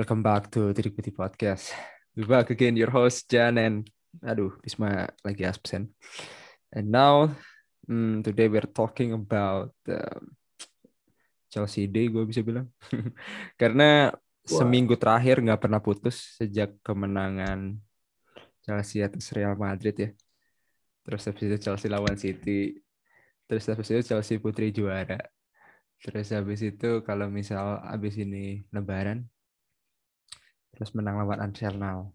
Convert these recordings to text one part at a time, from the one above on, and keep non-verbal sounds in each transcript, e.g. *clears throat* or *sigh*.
Welcome back to Tidik Putih Podcast. We back again, your host Jan and aduh, Bisma lagi absen. And now, hmm, today we're talking about um, Chelsea Day, gue bisa bilang. *laughs* Karena seminggu terakhir nggak pernah putus sejak kemenangan Chelsea atas Real Madrid ya. Terus habis itu Chelsea lawan City. Terus habis itu Chelsea putri juara. Terus habis itu kalau misal habis ini Lebaran, terus menang lawan Arsenal.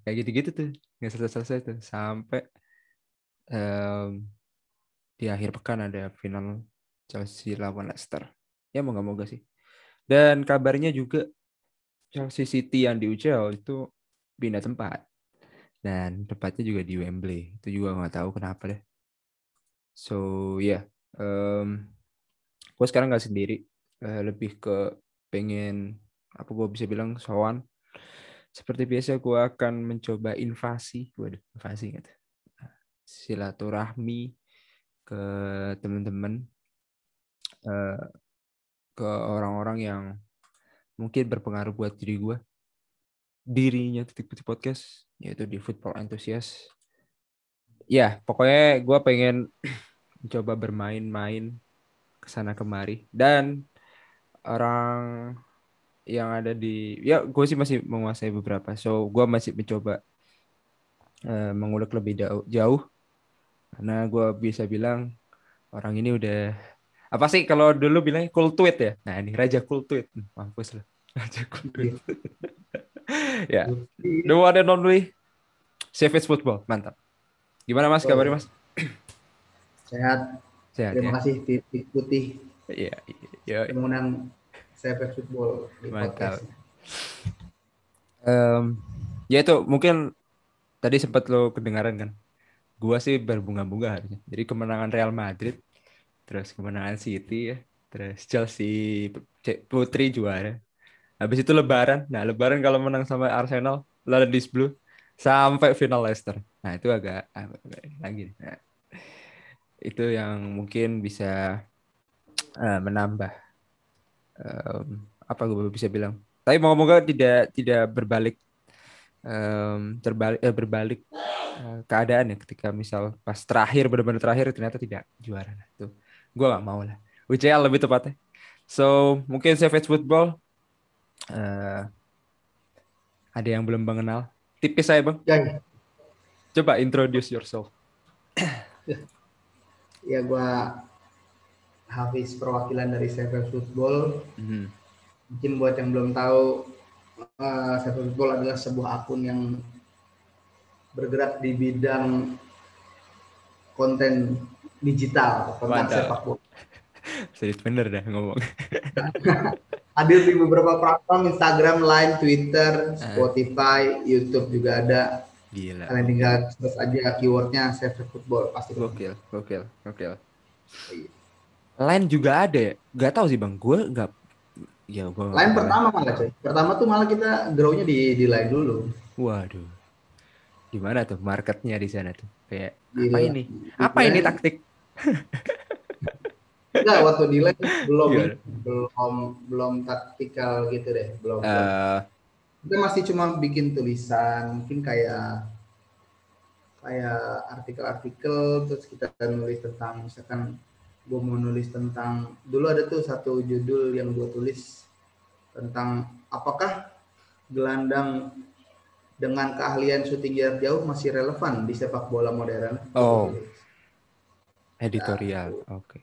Kayak gitu-gitu tuh, nggak selesai-selesai tuh sampai um, di akhir pekan ada final Chelsea lawan Leicester. Ya mau nggak mau sih. Dan kabarnya juga Chelsea City yang di UCL itu pindah tempat. Dan tempatnya juga di Wembley. Itu juga nggak tahu kenapa deh. So ya, yeah. um, gue sekarang nggak sendiri. Uh, lebih ke pengen apa gue bisa bilang sowan. Seperti biasa gue akan mencoba invasi, waduh invasi gitu. Silaturahmi ke teman-teman, uh, ke orang-orang yang mungkin berpengaruh buat diri gue, dirinya titik putih podcast, yaitu di football enthusiast. Ya, pokoknya gue pengen *clears throat* coba bermain-main ke sana kemari dan orang yang ada di ya gue sih masih menguasai beberapa. So gue masih mencoba uh, mengulik lebih jauh, jauh. Karena gue bisa bilang orang ini udah apa sih kalau dulu bilang cool tweet ya? Nah ini raja cool tweet. Hmm, mampus lah. *laughs* Raja cool tweet. *laughs* Ya. The one and only Savage Football. Mantap. Gimana mas? Kabarnya mas? Sehat. Sehat terima ya? kasih putih. Iya iya mengundang Savage Football di Mantap. podcast. Um, ya itu mungkin tadi sempat lo kedengaran kan. Gua sih berbunga-bunga harusnya. Jadi kemenangan Real Madrid, terus kemenangan City ya, terus Chelsea putri juara. Habis itu Lebaran. Nah Lebaran kalau menang sama Arsenal, lalu di Blue sampai final Leicester. Nah itu agak, agak lagi. Nah, itu yang mungkin bisa uh, menambah um, apa gue bisa bilang? Tapi moga-moga tidak tidak berbalik um, terbalik eh, berbalik uh, keadaan ya ketika misal pas terakhir benar-benar terakhir ternyata tidak juara. Nah, tuh gue gak mau lah. UCL lebih tepatnya. So mungkin Savage Football uh, ada yang belum mengenal? Tipis saya bang. Yang coba introduce yourself. Ya gua Hafiz perwakilan dari Savage Football. Mhm. Mungkin buat yang belum tahu, uh, Savage Football adalah sebuah akun yang bergerak di bidang konten digital tentang Mantap. sepak bola. *laughs* Serius bener dah ngomong *laughs* Hadir di beberapa platform Instagram, Line, Twitter, Spotify, YouTube juga ada. gila Kalian tinggal search aja keywordnya Savage Football pasti gokil gokil gokil Line juga ada ya? Gak tahu sih bang, gue nggak. Ya gue. Line pertama malah coy. Pertama tuh malah kita grow-nya di di line dulu. Waduh. Gimana tuh marketnya di sana tuh? Kayak Di apa line- ini? di Apa line- ini taktik? *laughs* Enggak, waktu di line belum Gimana? belum belum taktikal gitu deh, belum. Eh, Kita masih cuma bikin tulisan, mungkin kayak kayak artikel-artikel terus kita nulis tentang misalkan gue mau nulis tentang dulu ada tuh satu judul yang gue tulis tentang apakah gelandang dengan keahlian syuting jarak jauh masih relevan di sepak bola modern. Oh. editorial. Oke.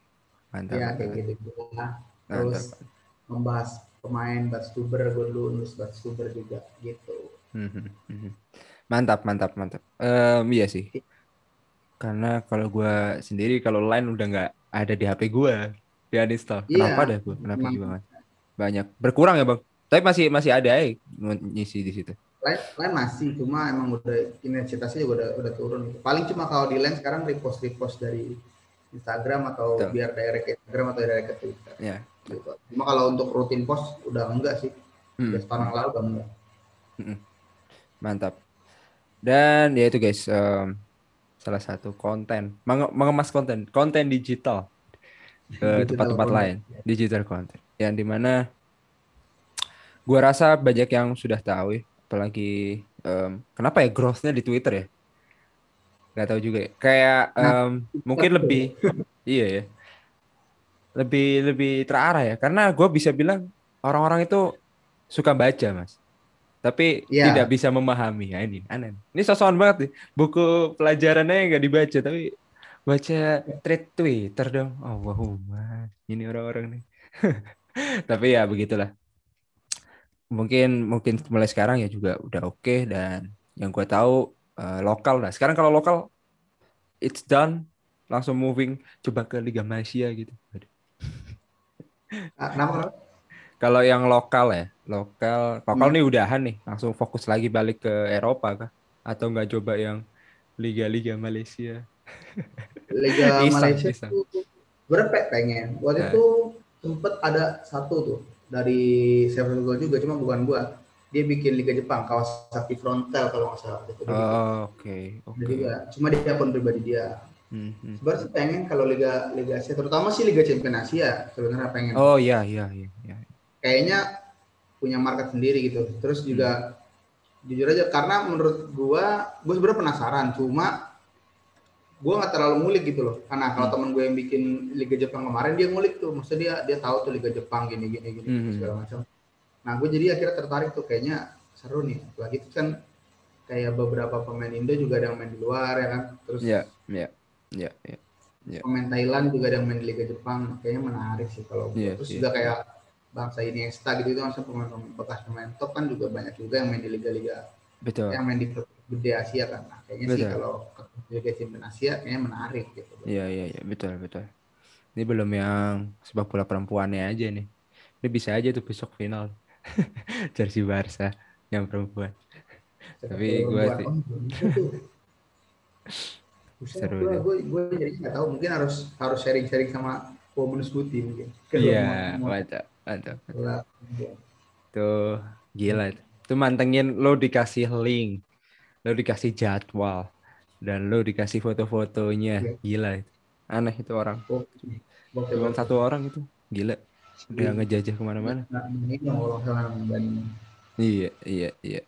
Mantap. ya kayak mantap. gitu Nah, Mantap. terus membahas pemain Batstuber gue dulu nulis Batstuber juga gitu Mhm, mhm. Mantap, mantap, mantap. Em, iya sih. Karena kalau gue sendiri kalau line udah nggak ada di HP gue, di uninstall. Iya. Kenapa dah gue? Kenapa Emang. gimana? Banyak. Berkurang ya bang. Tapi masih masih ada ya ngisi di situ. lain lain masih cuma emang udah intensitasnya juga udah udah turun gitu. paling cuma kalau di line sekarang repost repost dari Instagram atau Betul. biar direct Instagram atau direct ke Twitter Ya. gitu. cuma kalau untuk rutin post udah enggak sih Hmm. udah setahun lalu udah enggak Mantap. Dan ya itu guys, em, salah satu konten menge- mengemas konten, konten digital ke tempat-tempat lain, digital content. Yang di mana gua rasa banyak yang sudah tahu ya, apalagi um, kenapa ya growth-nya di Twitter ya? Gak tahu juga ya. Kayak um, mungkin lebih iya ya. Lebih lebih terarah ya karena gue bisa bilang orang-orang itu suka baca, Mas. Tapi Iya. tidak bisa memahami. Ya ini aneh. Ini sosokan banget nih. Buku pelajarannya nggak dibaca tapi baca thread Twitter dong. Oh, wow. Ini orang-orang nih. *laughs* tapi ya begitulah mungkin mungkin mulai sekarang ya juga udah oke dan yang gue tahu eh, lokal lah. Sekarang kalau lokal it's done langsung moving coba ke Liga Malaysia gitu. Aduh. Kalau yang lokal ya, lokal lokal nih udahan nih, langsung fokus lagi balik ke Eropa kah? Atau nggak coba yang liga-liga Malaysia? *laughs* Liga Malaysia iseng. tuh berapa pengen. Waktu Nah. itu sempet ada satu tuh dari Seven Goal juga, cuma bukan gua. Dia bikin Liga Jepang, Kawasaki Frontale kalau nggak salah. Itu bikin. Oh, oke, Ada oke. juga. Cuma dia akun pribadi dia. Hmm, hmm. Sebenarnya pengen kalau Liga Liga Asia, terutama sih Liga Champion Asia sebenarnya pengen. Oh iya iya iya. Kayaknya punya market sendiri gitu. Terus juga jujur aja karena menurut gua, gua sebenarnya penasaran. Cuma gua nggak terlalu ngulik gitu loh. Karena kalau Hmm. temen gue yang bikin Liga Jepang kemarin dia ngulik tuh, maksudnya dia dia tahu tuh Liga Jepang gini gini gini Hmm. segala macam. Nah gue jadi akhirnya tertarik tuh kayaknya seru nih. Lagi itu kan kayak beberapa pemain Indo juga ada yang main di luar ya kan. Terus Iya, iya. Iya, iya. pemain Thailand juga ada yang main di Liga Jepang kayaknya menarik sih kalau. Iya, terus iya. juga kayak bangsa Iniesta gitu itu maksudnya pemain bekas pemain top kan juga banyak juga yang main di liga-liga Betul. yang main di klub gede Asia kan nah, kayaknya sih Betul. kalau ke Liga Champions Asia kayaknya menarik gitu Iya iya iya betul betul. Ini belum yang sepak bola perempuannya aja nih. Ini bisa aja tuh besok final. *laughs* Jersey Barca yang perempuan. Tapi gua sih- oh, Seru gua, deh. gue gue jadi nggak tahu mungkin harus harus sharing sharing sama Women's Putih mungkin Kalau Iya, mau mantap. Tuh gila. itu. Mantengin lo dikasih link, lo dikasih jadwal, dan lo dikasih foto-fotonya. Iya. Gila itu. Aneh itu orang. Oke. Oke, Cuma satu orang itu. Gila. Udah ngejajah ke mana-mana. Nah. Iya, iya, iya.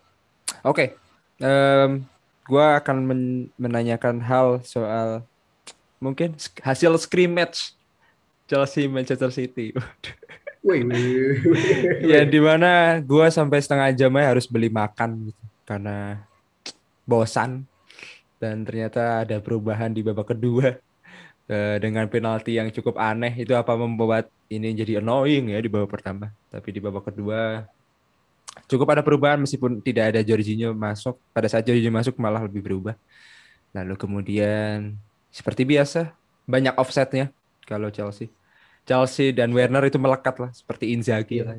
Oke, em, gua akan men- menanyakan hal soal mungkin hasil scrimmage Chelsea Manchester City. *laughs* Wih, ya di mana gua sampai setengah jam aja harus beli makan gitu karena bosan. Dan ternyata ada perubahan di babak kedua Eh, dengan penalti yang cukup aneh. Itu apa membuat ini jadi annoying ya di babak pertama. Tapi di babak kedua cukup ada perubahan meskipun tidak ada Jorginho masuk. Pada saat Jorginho masuk malah lebih berubah. Lalu kemudian seperti biasa banyak offsetnya kalau Chelsea Chelsea dan Werner itu melekat lah seperti Inzaghi Iya. lah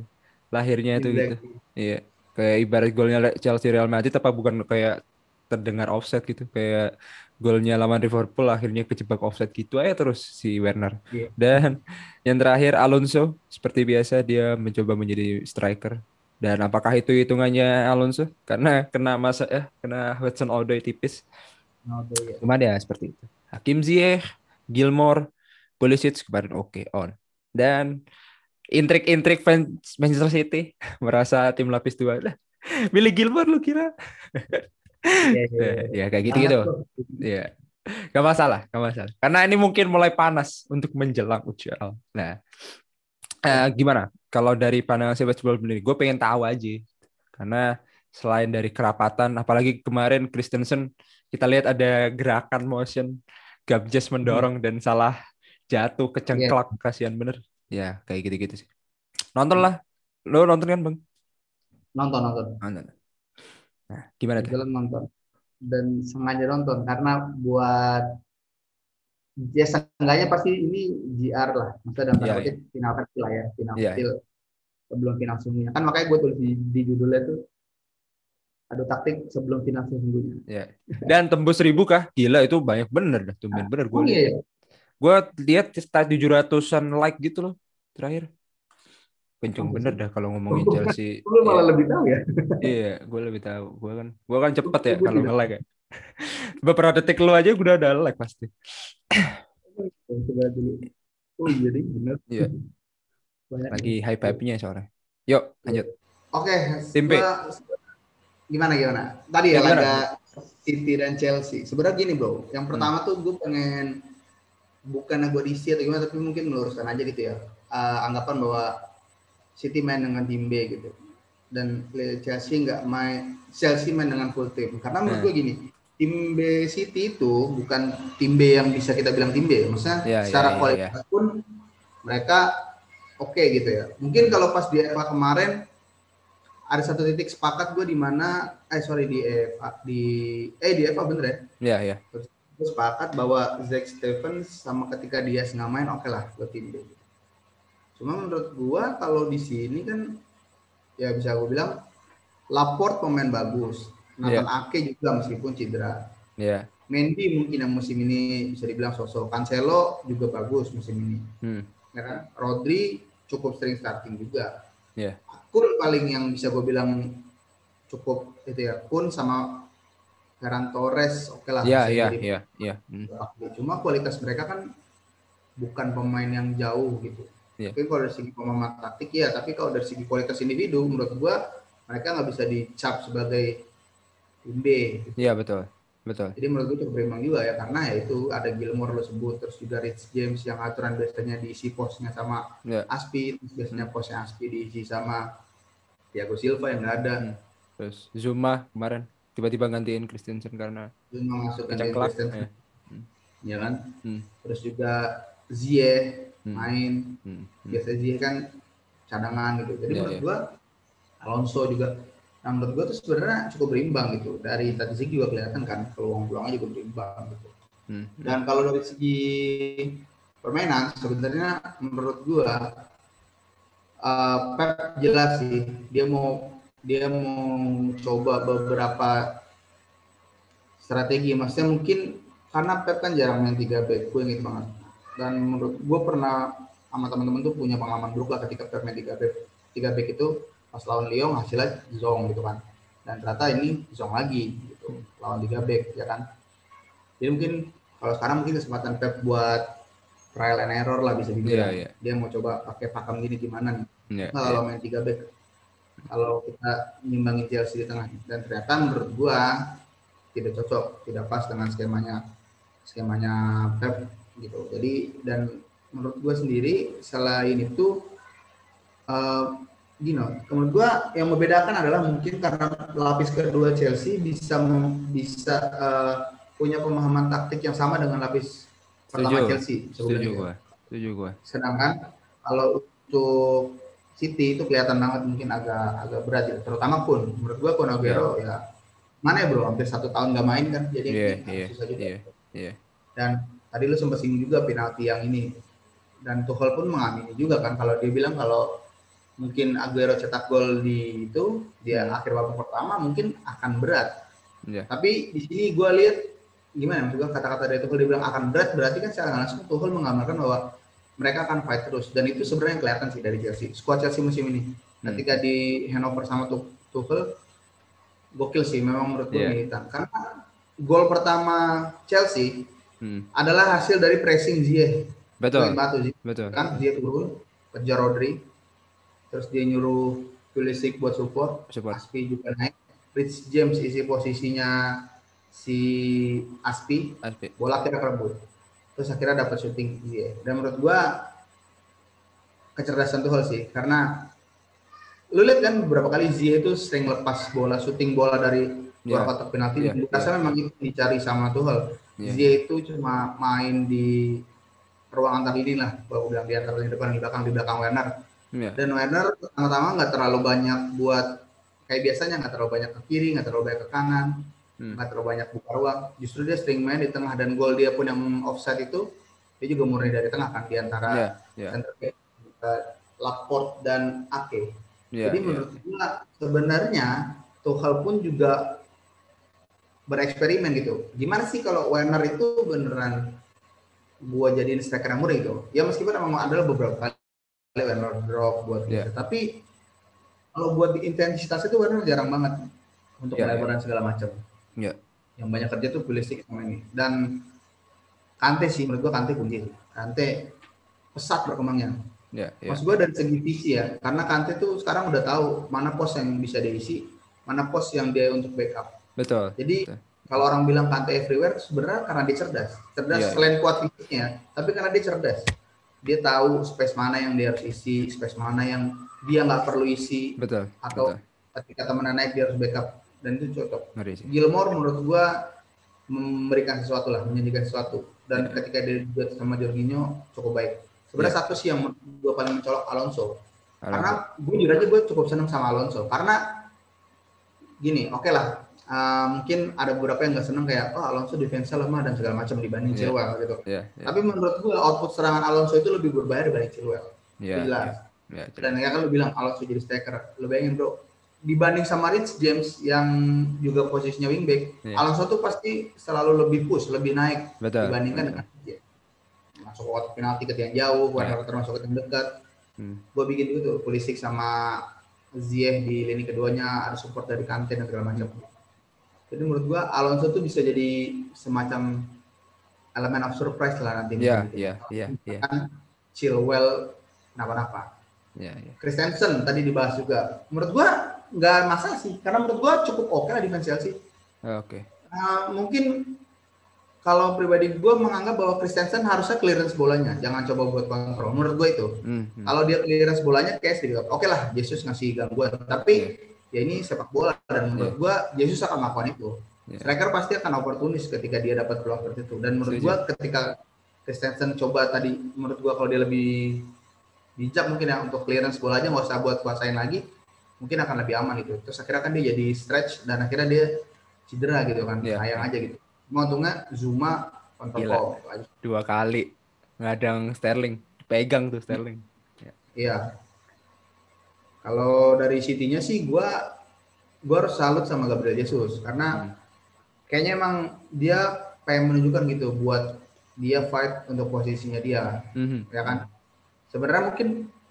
lahirnya itu gitu. Iya, kayak ibarat golnya Chelsea Real Madrid apa bukan kayak terdengar offset gitu, kayak golnya lawan Liverpool akhirnya kejebak offset gitu aja terus si Werner. Iya. Dan yang terakhir Alonso seperti biasa dia mencoba menjadi striker. Dan apakah itu hitungannya Alonso? Karena kena masa eh kena Hudson Odoi tipis. Nah, tuh, ya. Cuma ya seperti itu. Hakim Ziyech, Gilmore, Pulisic kemarin oke on. Dan intrik-intrik fans Manchester City *laughs* merasa tim lapis dua lah. Milih Gilmore lu kira? Eh, *laughs* ya kayak gitu-gitu. Sangat tuh. Iya. Gak masalah, gak masalah. Karena ini mungkin mulai panas untuk menjelang UCL. Nah, eh, gimana? Kalau dari pandangan sepak bola sendiri, gue pengen tahu aja. Karena selain dari kerapatan, apalagi kemarin Christensen kita lihat ada gerakan motion, Gabjes mendorong dan salah jatuh kecengklak, kasihan bener. Ya kayak gitu-gitu sih. Nonton lah, lo nonton kan bang? Nonton, nonton. Nonton. Nah, gimana tuh? Nonton. Dan sengaja nonton karena buat ya seenggaknya pasti ini GR lah. Maksudnya dalam tanda Iya, kutip final kecil lah ya, final Iya, kecil sebelum final sesungguhnya. Kan makanya gue tulis di, di judulnya tuh adu taktik sebelum final sesungguhnya. Ya. Dan tembus ribu kah? Gila itu banyak bener dah, tumben bener gue. Oh iya, ya? Gue lihat start 700-an like gitu loh terakhir. Kenceng Oh, bener bisa. dah kalau ngomongin Chelsea. *laughs* Lu malah lebih tahu ya. *laughs* Iya, gue lebih tahu. Gue kan, gue kan cepet ya kalau tidak. nge-like ya. *laughs* Beberapa detik lu aja udah ada like pasti. Coba dulu. Oh iya bener. Iya. Banyak. Lagi hype-hype-nya soalnya. Yuk, lanjut. Oke, Tim gua- gimana gimana? Tadi ya Ya, laga City dan Chelsea. Sebenarnya gini bro, yang pertama tuh gue pengen bukan gue diisi atau gimana, tapi mungkin meluruskan aja gitu ya. Eh, anggapan bahwa City main dengan tim B gitu, dan Chelsea nggak main, Chelsea main dengan full tim. Karena menurut Hmm. gue gini, tim B City itu bukan tim B yang bisa kita bilang tim B, maksudnya Ya, ya, secara ya, kualitas pun mereka oke gitu ya. Mungkin kalau pas di FA kemarin ada satu titik sepakat gue di mana eh sorry di FA di eh di FA bener ya. Ya, ya. Gue sepakat bahwa Zack Stevens sama ketika dia nggak main oke lah buat tim B. Cuma menurut gua kalau di sini kan ya bisa gue bilang Laporte pemain bagus. Nathan Ake juga meskipun cedera. Ya. Mendy mungkin yang musim ini bisa dibilang sosok. Cancelo juga bagus musim ini. Hmm. Ya kan? Rodri cukup sering starting juga. Ya. Kun paling yang bisa gue bilang cukup itu ya. Kun sama Ferran Torres oke lah. Ya, bisa ya, jadi ya, ya. Hmm. Cuma kualitas mereka kan bukan pemain yang jauh gitu. Iya. Tapi kalau dari segi pemahaman taktik ya, tapi kalau dari segi kualitas individu menurut gua mereka nggak bisa dicap sebagai tim B. gitu. Iya, betul. Betul. Jadi menurut gua cukup berimbang juga ya karena ya itu ada Gilmore lo sebut terus juga Rich James yang aturan biasanya diisi posnya sama Ya. Aspi, terus biasanya posnya Aspi diisi sama Thiago Silva yang nggak ada. Hmm. Terus Zuma kemarin tiba-tiba gantiin Christensen karena kecengklak. Ya. ya kan? Hmm. Terus juga Ziyech Hmm. main Hmm. Hmm. biasa dia kan cadangan gitu. Jadi Iya, menurut iya. gua Alonso juga nah menurut gua tuh sebenarnya cukup berimbang gitu. Dari statistik juga kelihatan kan peluang-peluangnya juga berimbang gitu. Hmm. Dan kalau dari segi permainan sebenarnya menurut gua eh, Pep jelas sih dia mau dia mau coba beberapa strategi. Maksudnya mungkin karena Pep kan jarang main 3 back gue inget banget. Dan menurut gue pernah sama teman-teman tuh punya pengalaman buruk lah ketika Pep main 3 back. 3 back itu pas lawan Lyon hasilnya zong gitu kan. Dan ternyata ini zong lagi gitu lawan 3 back ya kan. Jadi mungkin kalau sekarang mungkin kesempatan Pep buat trial and error lah bisa dibilang. Iya. dia mau coba pakai pakem gini gimana nih? Ya, Nah, kalau main 3 back kalau kita nyimbangin Chelsea di tengah dan ternyata menurut gua tidak cocok tidak pas dengan skemanya skemanya Pep gitu jadi dan menurut gua sendiri selain itu eh gini menurut gua yang membedakan adalah mungkin karena lapis kedua Chelsea bisa bisa eh, punya pemahaman taktik yang sama dengan lapis pertama Setuju. Chelsea setuju gua. Setuju gua. Sedangkan kalau untuk City itu kelihatan banget mungkin agak agak berat ya. Terutama Kun. Menurut gua Kun Aguero ya mana ya bro? Hampir satu tahun nggak main kan. Jadi agak iya, susah juga. iya, iya. Dan tadi lu sempat singgung juga penalti yang ini. Dan Tuchel pun mengamini juga kan kalau dia bilang kalau mungkin Aguero cetak gol di itu dia Hmm. akhir babak pertama mungkin akan berat. Iya. Tapi di sini gua lihat gimana maksud gua kata-kata dari Tuchel dia bilang akan berat berarti kan secara langsung Tuchel menggambarkan bahwa mereka akan fight terus dan itu sebenarnya yang kelihatan sih dari Chelsea. Skuad Chelsea musim ini Hmm. ketika di handover sama Tu- Tuchel gokil sih memang menurut gue Iya. militan karena gol pertama Chelsea Hmm. adalah hasil dari pressing Ziyech. Betul, batu betul. kan dia turun kejar Rodri terus dia nyuruh Pulisic buat support Support. Aspi juga naik Rich James isi posisinya si Aspi Aspi. bola akhirnya kerebut terus akhirnya dapat shooting dia dan menurut gua kecerdasan Tuchel sih karena lu lihat kan beberapa kali Zia itu sering lepas bola shooting bola dari luar Iya. kotak penalti Iya, dan rasa memang itu dicari sama Tuchel Iya. Zia itu cuma main di ruang antar lini lah kalau bilang di antar lini depan di belakang di belakang Werner Iya. dan Werner pertama-tama nggak terlalu banyak buat kayak biasanya nggak terlalu banyak ke kiri nggak terlalu banyak ke kanan Hmm. nggak terlalu banyak buka ruang justru dia sering main di tengah dan gol dia pun yang offside itu dia juga murni dari tengah kan di antara Iya, iya. center back, eh, Laporte dan Ake Iya, jadi iya. menurut gua sebenarnya Tuchel pun juga bereksperimen gitu gimana sih kalau Werner itu beneran gua jadiin striker yang murni gitu ya meskipun memang ada beberapa kali Werner drop buat Iya. gitu tapi kalau buat di intensitas itu Werner jarang banget untuk Iya, melebar dan segala macam Iya. yang banyak kerja tuh Pulisic sama ini dan Kante sih menurut gua Kante kunci. Kante pesat berkembangnya Ya, ya. Maksud gue dari segi visi ya, karena Kante tuh sekarang udah tahu mana pos yang bisa diisi, mana pos yang dia untuk backup. Betul. Jadi betul. kalau orang bilang Kante everywhere, sebenarnya karena dia cerdas. Cerdas Iya. selain kuat fisiknya, tapi karena dia cerdas. Dia tahu space mana yang dia harus isi, space mana yang dia nggak perlu isi, Betul. atau betul. ketika temennya naik dia harus backup. Dan itu cocok. Gilmore menurut gua memberikan sesuatu lah, menyajikan sesuatu. Dan Iya. ketika dia dibuat sama Jorginho cukup baik. Sebenarnya Iya. satu sih yang gua paling mencolok Alonso. Alonso. Karena gue jujur aja gue cukup seneng sama Alonso. Karena gini, oke lah. uh, mungkin ada beberapa yang nggak seneng kayak, oh Alonso defense lemah dan segala macam dibanding Iya. Chilwell gitu. Ya, ya, Tapi menurut gue output serangan Alonso itu lebih berbahaya dibanding Chilwell. ya, jelas. ya, ya, Dan ya kan lu bilang Alonso jadi striker. Lu bayangin bro, dibanding sama Rich James yang juga posisinya wingback, Iya. Alonso tuh pasti selalu lebih push, lebih naik Betul. dibandingkan betul. dengan dia. Masuk ke kotak penalti ke yang jauh, Iya. yeah. termasuk ke yang dekat. Hmm. Gue bikin itu tuh, Pulisic sama Ziyech di lini keduanya ada support dari Kante dan segala macam. Jadi menurut gua Alonso tuh bisa jadi semacam elemen of surprise lah nanti. Iya, iya, iya, iya, Kan Chilwell kenapa-napa. iya, iya. Christensen tadi dibahas juga. Menurut gua nggak masalah sih, karena menurut gua cukup oke lah defense Chelsea. Oke. Uh, mungkin kalau pribadi gua menganggap bahwa Christensen harusnya clearance bolanya, jangan coba buat kontrol. Menurut gua itu. Hmm, hmm. Kalau dia clearance bolanya kayak sedikit. Oke lah, Jesus ngasih gangguan, tapi ya ini sepak bola dan menurut gua Jesus akan melakukan itu. Iya. Striker pasti akan oportunis ketika dia dapat peluang seperti itu. Dan menurut gua ketika Christensen coba tadi, menurut gua kalau dia lebih bijak mungkin ya untuk clearance bolanya nggak usah buat kuasain lagi, mungkin akan lebih aman gitu. Terus akhirnya kan dia jadi stretch dan akhirnya dia cedera gitu kan, Iya. sayang aja gitu. Cuma untungnya Zuma kontrol gitu aja. Dua kali ngadang Sterling, pegang tuh Sterling. Iya. Kalau dari City-nya sih gua gua harus salut sama Gabriel Jesus karena Hmm. kayaknya emang dia pengen menunjukkan gitu buat dia fight untuk posisinya dia, Mhm. ya kan? Sebenarnya mungkin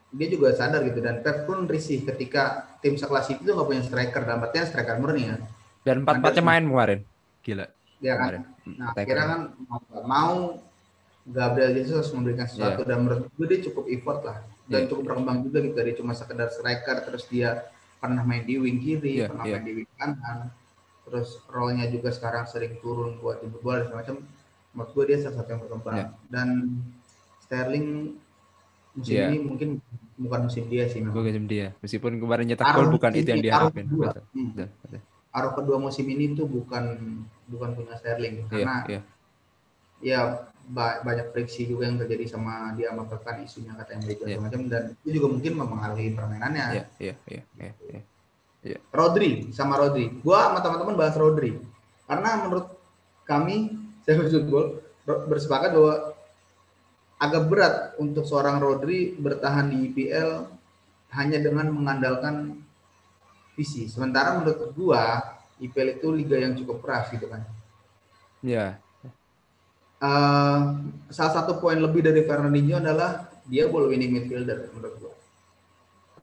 dia juga sadar gitu dan Pep pun risih ketika tim sekelas itu nggak punya striker dalam artian striker murni ya, Dan empat empatnya main kemarin. Gila. ya kan? Kemarin. Nah, Striker. akhirnya kan mau Gabriel Jesus harus memberikan sesuatu dan menurut gue dia cukup effort lah dan Iya. cukup berkembang juga gitu dari cuma sekedar striker terus dia pernah main di wing kiri, Iya, pernah iya. main di wing kanan, terus role-nya juga sekarang sering turun buat jemput bola dan macam. Menurut gue dia salah satu yang berkembang Iya. dan Sterling musim Iya. ini mungkin bukan musim dia sih memang. Gue dia. Meskipun kemarin nyetak gol bukan itu yang taruh kedua. Betul, Hmm. betul, betul. Paruh kedua musim ini tuh bukan bukan punya Sterling Iya, karena iya. ya ba- banyak friksi juga yang terjadi sama dia sama isunya kata yang Iya. macam macam dan itu juga mungkin mempengaruhi permainannya. Iya, iya, iya, iya, iya. Rodri sama Rodri. Gua sama teman-teman bahas Rodri. Karena menurut kami *laughs* saya ro- bersepakat bahwa agak berat untuk seorang Rodri bertahan di IPL hanya dengan mengandalkan visi. Sementara menurut gua IPL itu liga yang cukup keras gitu kan. Iya, Eh, salah satu poin lebih dari Fernandinho adalah dia ball winning midfielder menurut gua.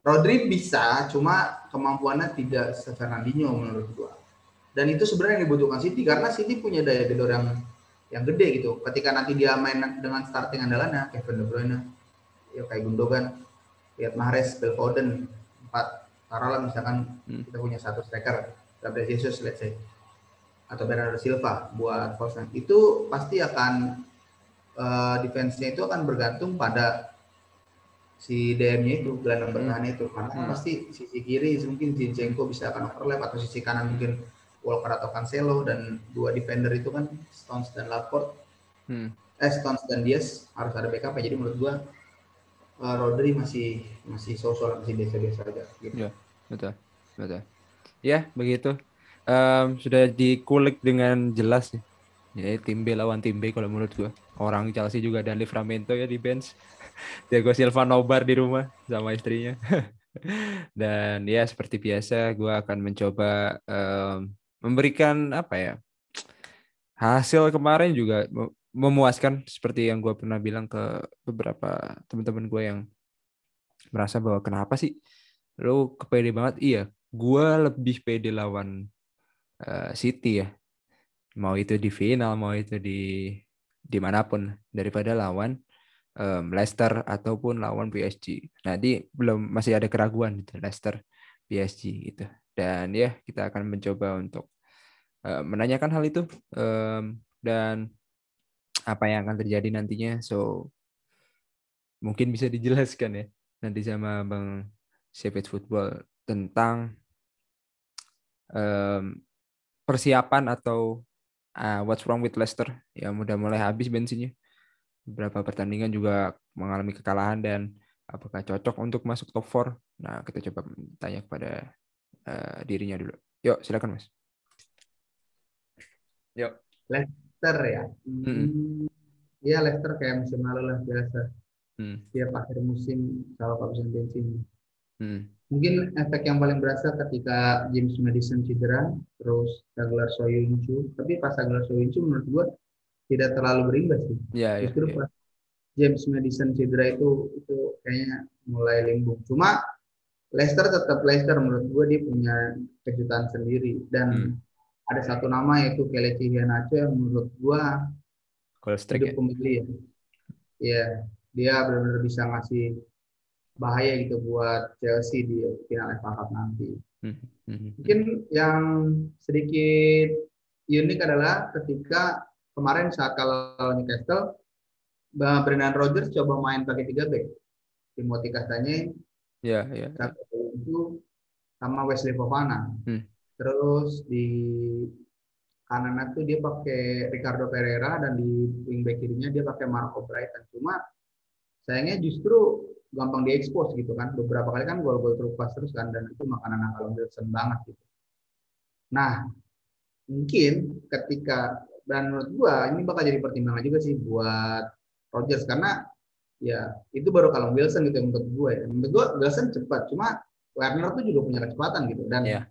Rodri bisa, cuma kemampuannya tidak se Fernandinho menurut gua. Dan itu sebenarnya yang dibutuhkan City karena City punya daya gedor yang yang gede gitu. Ketika nanti dia main dengan starting andalannya Kevin De Bruyne, ya kayak Gundogan, lihat Mahrez, Phil Foden, empat taruhlah misalkan Hmm. kita punya satu striker, Gabriel Jesus let's say atau Bernardo Silva buat nine. itu pasti akan eh, defense-nya itu akan bergantung pada si DM-nya itu gelandang Hmm. bertahan itu karena Hmm. pasti sisi kiri mungkin Zinchenko bisa akan overlap atau sisi kanan mungkin Walker atau Cancelo dan dua defender itu kan Stones dan Laporte Hmm. eh Stones dan Diaz harus ada backup ya jadi menurut gua eh, Rodri masih masih sosok masih biasa-biasa aja gitu. Iya. betul, betul. Ya, begitu. Em, sudah dikulik dengan jelas nih. Ya, tim B lawan tim B kalau menurut gua. Orang Chelsea juga ada Livramento ya di bench. *laughs* Diego Silva nobar di rumah sama istrinya. *laughs* Dan ya seperti biasa gua akan mencoba em, memberikan apa ya? Hasil kemarin juga me- memuaskan seperti yang gua pernah bilang ke beberapa teman-teman gue yang merasa bahwa kenapa sih lu kepede banget iya gua lebih pede lawan eh, City ya mau itu di final mau itu di di mana pun daripada lawan um, Leicester ataupun lawan PSG. Nanti belum masih ada keraguan gitu Leicester PSG gitu. Dan ya kita akan mencoba untuk uh, menanyakan hal itu um, dan apa yang akan terjadi nantinya. So mungkin bisa dijelaskan ya nanti sama Bang Savage Football tentang um, persiapan atau uh, what's wrong with Leicester. Yang udah mulai habis bensinnya. Beberapa pertandingan juga mengalami kekalahan dan apakah cocok untuk masuk top 4 nah kita coba tanya kepada uh, dirinya dulu yuk silakan mas yuk Leicester ya hmm. hmm. ya Leicester kayak musim lalu lah biasa hmm. tiap akhir musim kalau kehabisan bensin hmm mungkin efek yang paling berasa ketika James Madison cedera, terus Douglas Soyuncu. Tapi pas Douglas Soyuncu menurut gua tidak terlalu berimbas sih. Yeah, iya, Justru yeah, pas James Madison cedera itu itu kayaknya mulai limbung. Cuma Leicester tetap Leicester menurut gua dia punya kejutan sendiri dan hmm. ada satu nama yaitu Kelechi Iheanacho yang menurut gua hidup ya? kembali ya. Iya, dia benar-benar bisa ngasih bahaya gitu buat Chelsea di final FA Cup nanti. Hmm, hmm, hmm. Mungkin yang sedikit unik adalah ketika kemarin saat kalau Newcastle, Brendan Rodgers coba main pakai tiga back. Timothy Castagne, ya, ya. itu sama Wesley Fofana. Hmm. Terus di kanan itu dia pakai Ricardo Pereira dan di wingback kirinya dia pakai Marco Brighton. Cuma sayangnya justru gampang diekspos gitu kan beberapa kali kan gol-gol terupas terus kan dan itu makanan akal Wilson banget gitu nah mungkin ketika dan menurut gua ini bakal jadi pertimbangan juga sih buat Rodgers karena ya itu baru kalau Wilson gitu menurut gua ya menurut gua Wilson cepat cuma Werner tuh juga punya kecepatan gitu dan yeah.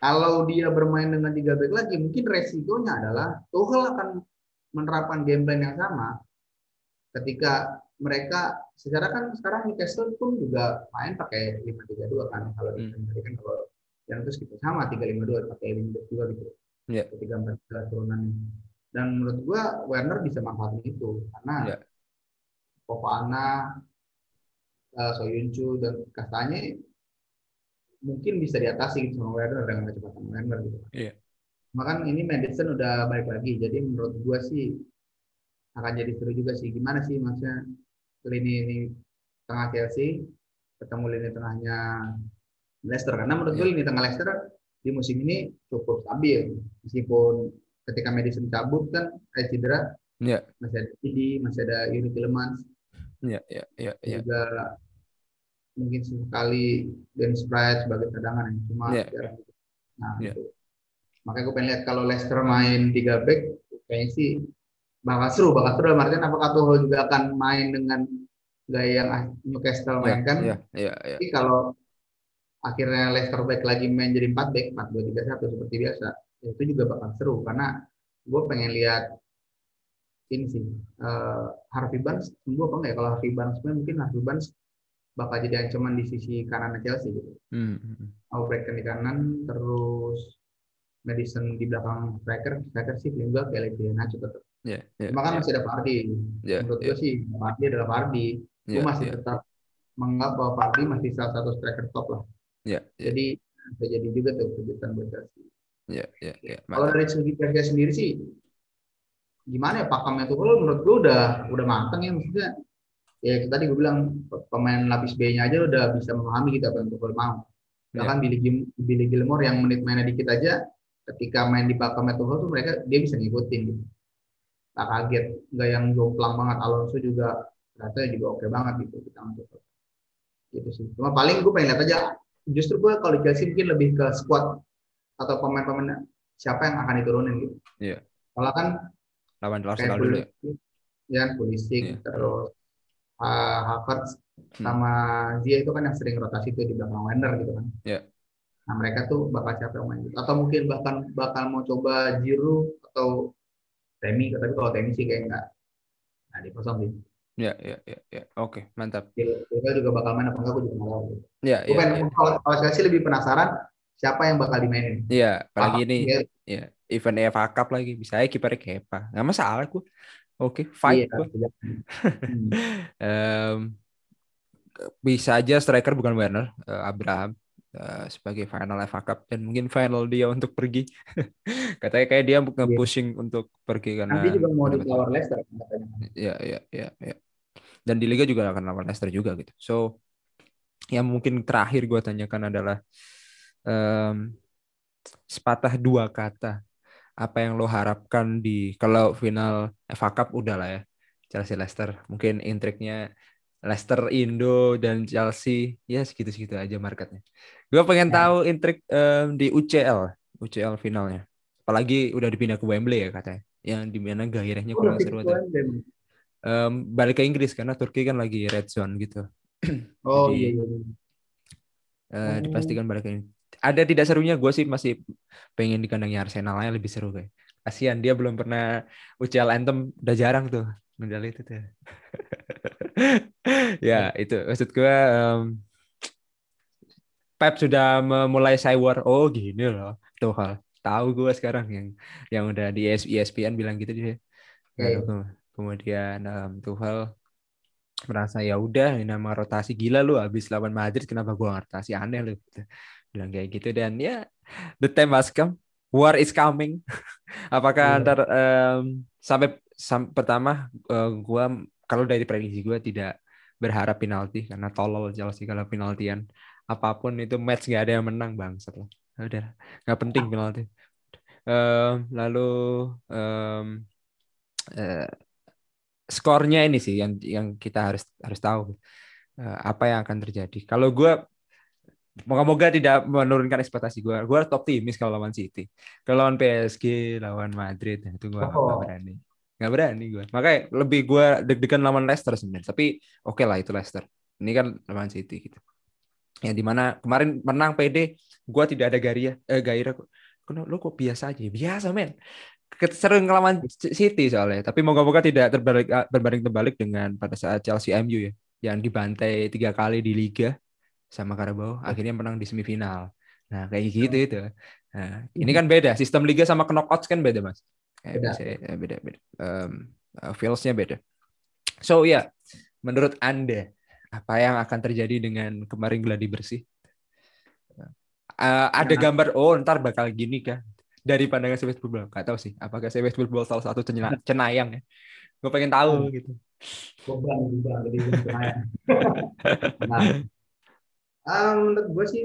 kalau dia bermain dengan tiga back lagi mungkin resikonya adalah Tuchel akan menerapkan game plan yang sama ketika mereka secara kan sekarang Newcastle pun juga main pakai lima tiga dua kan kalau hmm. kan kalau yang terus kita sama tiga lima dua pakai lima dua gitu yeah. tiga empat turunan dan menurut gua Werner bisa manfaatin itu karena yeah. Fofana, uh, Soyuncu dan katanya mungkin bisa diatasi gitu sama Werner dengan kecepatan Werner gitu. Yeah. Makan ini Madison udah balik lagi, jadi menurut gua sih akan jadi seru juga sih. Gimana sih maksudnya lini ini tengah Chelsea ketemu lini tengahnya Leicester karena menurut gue iya. lini tengah Leicester di musim ini cukup stabil meskipun ketika Madison cabut kan kayak cedera yeah. masih ada Didi masih ada Yuri Tillemans yeah, yeah, yeah, yeah. juga mungkin sekali Dennis Price sebagai cadangan yang cuma yeah. jarang nah yeah. itu makanya gue pengen lihat kalau Leicester main tiga back kayaknya sih bakal seru, bakal seru. Artinya apakah Tuchel juga akan main dengan gaya yang Newcastle iya, mainkan? Yeah, yeah, Tapi kalau akhirnya Leicester back lagi main jadi 4 back, 4 2 3 1 seperti biasa, ya itu juga bakal seru karena gue pengen lihat ini sih uh, Harvey Barnes sembuh apa enggak ya kalau Harvey Barnes mungkin Harvey Barnes bakal jadi ancaman di sisi kanan Chelsea gitu. Mm -hmm. break di kanan terus Madison di belakang striker, striker sih juga kayak Nacho tetap Yeah, yeah, Cuma kan yeah. masih ada Fardi. Yeah, Menurut yeah. gue sih Fardi adalah Fardi. Yeah, gue masih yeah. tetap menganggap bahwa Fardi masih salah satu striker top lah. Yeah, yeah. Jadi bisa jadi juga tuh kejutan buat Chelsea. Yeah, yeah, yeah. Kalau dari segi kerja sendiri sih gimana ya pakamnya tuh kalau menurut gue udah udah matang ya maksudnya. Ya tadi gue bilang pemain lapis B-nya aja udah bisa memahami kita gitu apa yang Tuchel mau. Bahkan yeah. Billy, Billy Gilmore yang menit mainnya dikit aja ketika main di pakamnya Tuchel tuh mereka dia bisa ngikutin gitu. Tak kaget nggak yang jomplang banget Alonso juga ternyata juga oke banget gitu kita untuk gitu sih. Cuma paling gue pengen lihat aja justru gue kalau Chelsea mungkin lebih ke squad atau pemain-pemain siapa yang akan diturunin gitu. Iya. Kalau kan lawan Arsenal dulu ya ya Pulisic yeah. terus uh, Havertz hmm. sama Zia itu kan yang sering rotasi itu di belakang Werner gitu kan yeah. nah mereka tuh bakal yang main gitu atau mungkin bahkan bakal mau coba Giroud atau Temi tapi kalau Temi sih kayak enggak nah dipasang sih Ya, ya, ya, ya. Oke, mantap. Dia, juga bakal main apa enggak, gue juga nggak tahu. Ya, gue ya, ya. kalau, kalau saya sih lebih penasaran siapa yang bakal dimainin. Iya, apalagi ini, ya, event EFA Cup lagi. Bisa aja kipernya Kepa. Nggak masalah gue. Oke, okay, fight. Iya, *laughs* hmm. um, bisa aja striker bukan Werner, uh, Abraham uh, sebagai final FA Cup dan mungkin final dia untuk pergi. *laughs* katanya kayak dia nge-pushing yeah. untuk pergi karena nanti juga mau ditawar Leicester katanya. Ya, ya, ya, ya. Dan di liga juga akan lawan Leicester juga gitu. So yang mungkin terakhir gue tanyakan adalah um, sepatah dua kata apa yang lo harapkan di kalau final FA Cup udah lah ya Chelsea Leicester. Mungkin intriknya Leicester Indo dan Chelsea. Ya segitu-segitu aja marketnya. Gue pengen ya. tahu intrik um, di UCL UCL finalnya. Apalagi udah dipindah ke Wembley ya katanya. Yang di mana gairahnya kurang seru aja. Um, balik ke Inggris karena Turki kan lagi red zone gitu. *clears throat* Oh Jadi, iya, iya. Uh, dipastikan balik ke ada tidak serunya gue sih masih pengen di kandangnya Arsenal aja lebih seru kayak kasihan dia belum pernah UCL Anthem udah jarang tuh medali itu tuh. *laughs* Ya itu. Maksud gue um, Pep sudah memulai war oh gini loh. Tuh hal. Tahu gue sekarang yang yang udah di ESPN bilang gitu dia. Okay. kemudian um, hal merasa ya udah ini nama rotasi gila lu habis lawan Madrid kenapa gua rotasi aneh lu bilang kayak gitu dan ya the time has come. War is coming. *laughs* Apakah yeah. antar um, sampai sam, pertama uh, gua kalau dari prediksi gua tidak berharap penalti karena tolol Chelsea kalau penaltian. Apa pun itu match nggak ada yang menang bang setelah udah nggak penting penalti. Um, lalu um, uh, skornya ini sih yang yang kita harus harus tahu. Uh, apa yang akan terjadi. Kalau gue Moga-moga tidak menurunkan ekspektasi gue. Gue optimis kalau lawan City. Kalau lawan PSG, lawan Madrid, nah itu gue oh. gak berani. Gak berani gue. Makanya lebih gue deg-degan lawan Leicester sebenarnya. Tapi oke okay lah itu Leicester. Ini kan lawan City gitu. Yang di mana kemarin menang PD, gue tidak ada gairah. Eh, gairah. Kenapa lo kok biasa aja? Biasa men. Sering ngelawan City soalnya. Tapi moga-moga tidak terbalik berbanding terbalik dengan pada saat Chelsea MU ya. Yang dibantai tiga kali di Liga sama Karabau iya. akhirnya menang di semifinal. Nah, kayak gitu itu. Nah, ini kan beda. Sistem liga sama knockouts kan beda, Mas. Kayak beda. Bisa, ya, beda, beda. Um, uh, feelsnya beda. So, ya, yeah. menurut Anda, apa yang akan terjadi dengan kemarin gladi bersih? Uh, ada gambar, oh ntar bakal gini kah? Dari pandangan Seves Football. Gak tahu sih, apakah Seves Football salah satu *laughs* cenayang ya? Gue pengen tahu hmm. gitu. Beban, beban, jadi *laughs* cenayang. *laughs* nah, Um, menurut gue sih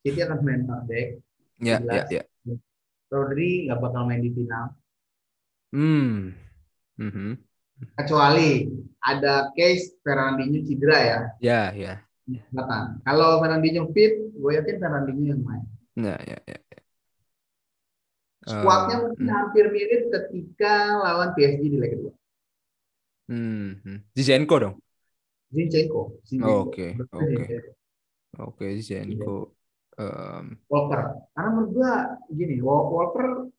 City akan main back. Ya, ya, ya. Rodri nggak bakal main di final. Hmm. Mm -hmm. Kecuali ada case Fernandinho cedera ya. Ya, ya. Nah, kalau Fernandinho fit, gue yakin Fernandinho yang main. Ya, ya, ya. ya. Squadnya uh, mungkin hmm. hampir mirip ketika lawan PSG di leg kedua. Hmm, hmm. Zinchenko dong. Zinchenko. Oke, oke. Oke, okay, Zenko. Um, Walker. Karena menurut gua gini, Walker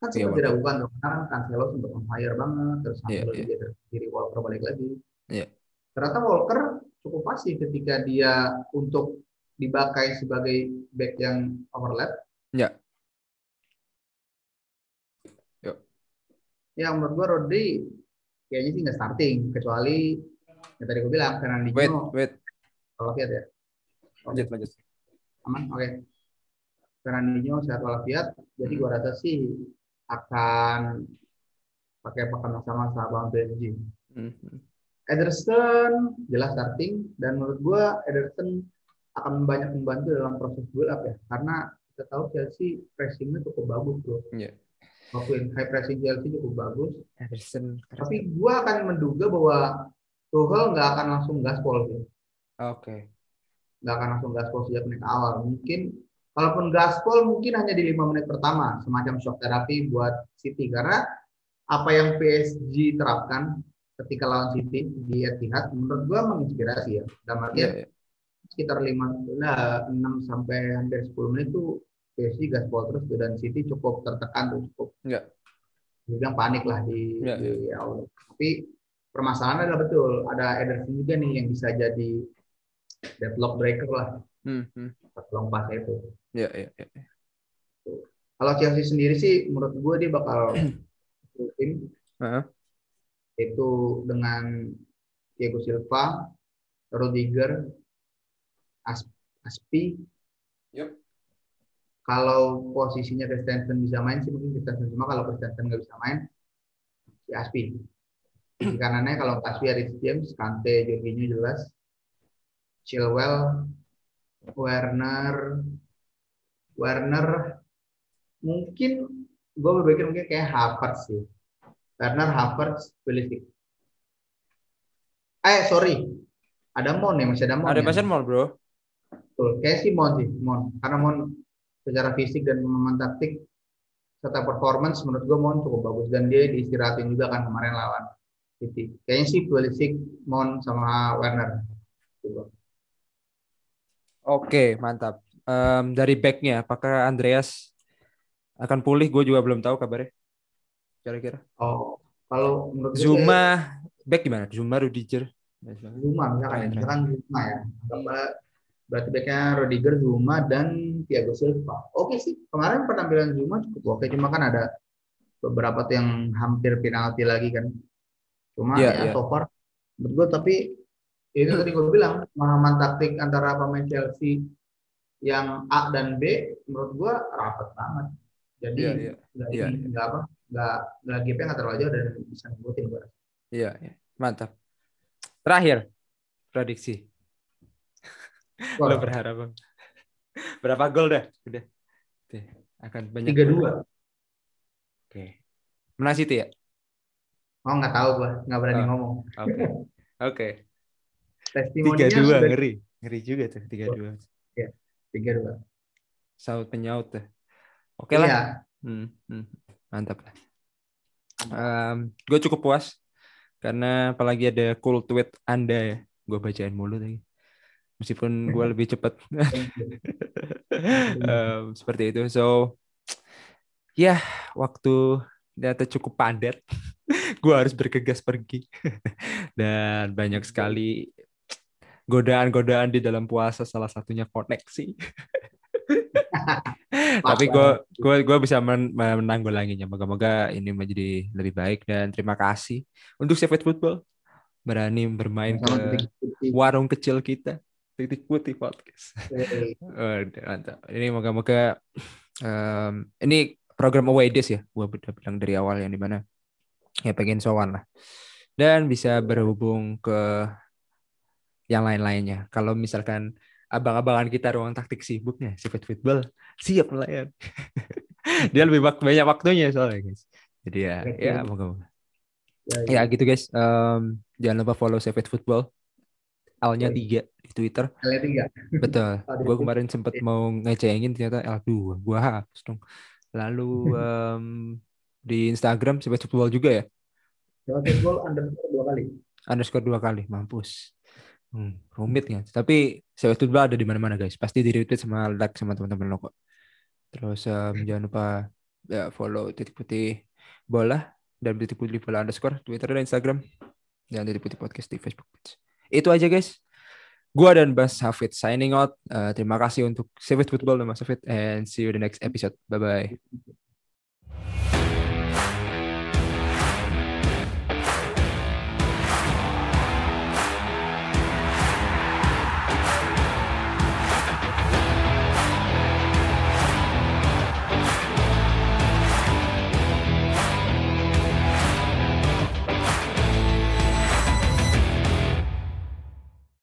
kan iya, sempat tidak bukan dong. Karena Cancelo sempat on fire banget, terus yeah, yeah. dia diri Walker balik lagi. Yeah. Ternyata Walker cukup pasti ketika dia untuk dipakai sebagai back yang overlap. Ya. Yeah. Ya menurut gua Rodri kayaknya sih nggak starting kecuali yang tadi gue bilang Fernandinho. Wait, wait. Kalau lihat ya. Lanjut, lanjut. Aman, oke. Okay. Fernandinho sehat walafiat, jadi gua rasa sih akan pakai pakan sama sama PSG. Hmm. Ederson jelas starting dan menurut gua Ederson akan banyak membantu dalam proses build up ya karena kita tahu Chelsea pressingnya cukup bagus bro. Yeah. Waktu high pressing Chelsea cukup bagus. Ederson. Tapi gua akan menduga bahwa Tuchel nggak akan langsung gaspol gitu. Oke. Okay nggak akan langsung gaspol sejak menit awal. Mungkin kalaupun gaspol mungkin hanya di lima menit pertama semacam shock terapi buat City karena apa yang PSG terapkan ketika lawan City di Etihad menurut gua menginspirasi ya. Dalam artian yeah, yeah. sekitar lima nah, 6 sampai hampir 10 menit tuh PSG gaspol terus dan City cukup tertekan tuh cukup. Yeah. Dibilang panik lah di, yeah, di yeah. awal. Tapi permasalahannya adalah betul ada Ederson juga nih yang bisa jadi deadlock breaker lah. Hmm, hmm. Pas long pass itu. Ya, ya, ya. Kalau Chelsea sendiri sih menurut gue dia bakal *clears throat* rutin. Uh-huh. Itu dengan Thiago Silva, Rudiger, As Aspi. Yep. Kalau posisinya Christensen bisa main sih mungkin Christensen cuma kalau Christensen nggak bisa main si Aspi. Di kanannya kalau Aspi Rich James, Kante, Jorginho jelas, Chilwell, Werner, Werner mungkin gue berpikir mungkin kayak Havertz sih. Werner, Havertz, Pulisic. Eh sorry, ada Mon ya masih ada Mon. Ada ya? pasien Mon bro. Betul. Kayak sih Mon sih, Mon. Karena Mon secara fisik dan pemahaman taktik serta performance menurut gue Mon cukup bagus dan dia diistirahatin juga kan kemarin lawan City. Kayaknya sih Pulisic, Mon sama Werner. Gitu. Oke, mantap. Em, dari backnya, apakah Andreas akan pulih? Gue juga belum tahu kabarnya. Kira-kira. Oh, kalau menurut Zuma, back gimana? Zuma, Rudiger. Zuma misalkan, ya, misalkan Zuma ya. Berarti backnya Rudiger, Zuma dan Thiago Silva. Oke sih, kemarin penampilan Zuma cukup oke, cuma kan ada beberapa tuh yang hampir penalti lagi kan. Cuma Iya, ya iya. so far menurut gue tapi itu tadi gue bilang pemahaman taktik antara pemain Chelsea yang A dan B menurut gue rapat banget. Jadi Iya, iya. nggak Iya, ini, iya. nggak apa nggak nggak GP nggak terlalu jauh dan bisa ngikutin gue. Iya, iya. Mantap. Terakhir, prediksi. Lo berharap Bang? berapa gol dah? Udah. Oke. Akan banyak. tiga dua. Oke. Menang City ya? Oh nggak tahu gue nggak berani Oh. ngomong. Oke. Oke. Tiga Testimoninya dua sudah ngeri. Ngeri juga tuh tiga dua. tiga dua. Saut penyaut tuh. Oke lah. Iya. Hmm, hmm. Mantap lah. gue cukup puas karena apalagi ada cool tweet Anda ya. Gue bacain mulu tadi. Meskipun gue lebih cepat *laughs* Em, seperti itu. So ya waktu ternyata cukup padat. *laughs* gue harus bergegas pergi *laughs* dan banyak sekali godaan-godaan di dalam puasa salah satunya koneksi. *laughs* Tapi gue gue gue bisa men menanggulanginya. Moga-moga ini menjadi lebih baik dan terima kasih untuk It Football berani bermain ke warung kecil kita titik putih podcast. *laughs* Mantap. Ini moga-moga em, ini program away days ya. Gua udah bilang dari awal yang di mana ya pengen sowan lah. Dan bisa berhubung ke yang lain-lainnya. Kalau misalkan abang-abangan kita ruang taktik sibuknya, sifat football siap melayan. *laughs* Dia lebih banyak waktunya soalnya guys. Jadi ya, Betul. ya moga-moga. Ya, Ya gitu guys. Em, jangan lupa follow Save It Football. Alnya Oke. tiga di Twitter. Kalian tiga. Betul. *laughs* Oh, Gue kemarin sempet mau ngecengin ternyata L2. Gue hapus dong. Lalu *laughs* em, di Instagram Save It Football juga ya. Jawa Football underscore dua kali. Underscore dua kali. Mampus. Hmm, rumit kan. Tapi Save It Football ada di mana-mana guys. Pasti di retweet sama like sama teman-teman lo kok. Terus em, jangan lupa ya, follow titik putih bola dan titik putih bola underscore Twitter dan Instagram dan titik putih podcast di Facebook page. Itu aja guys. Gua dan Bas Hafid signing out. Uh, terima kasih untuk Save Football dan Mas Hafid and see you the next episode. Bye bye.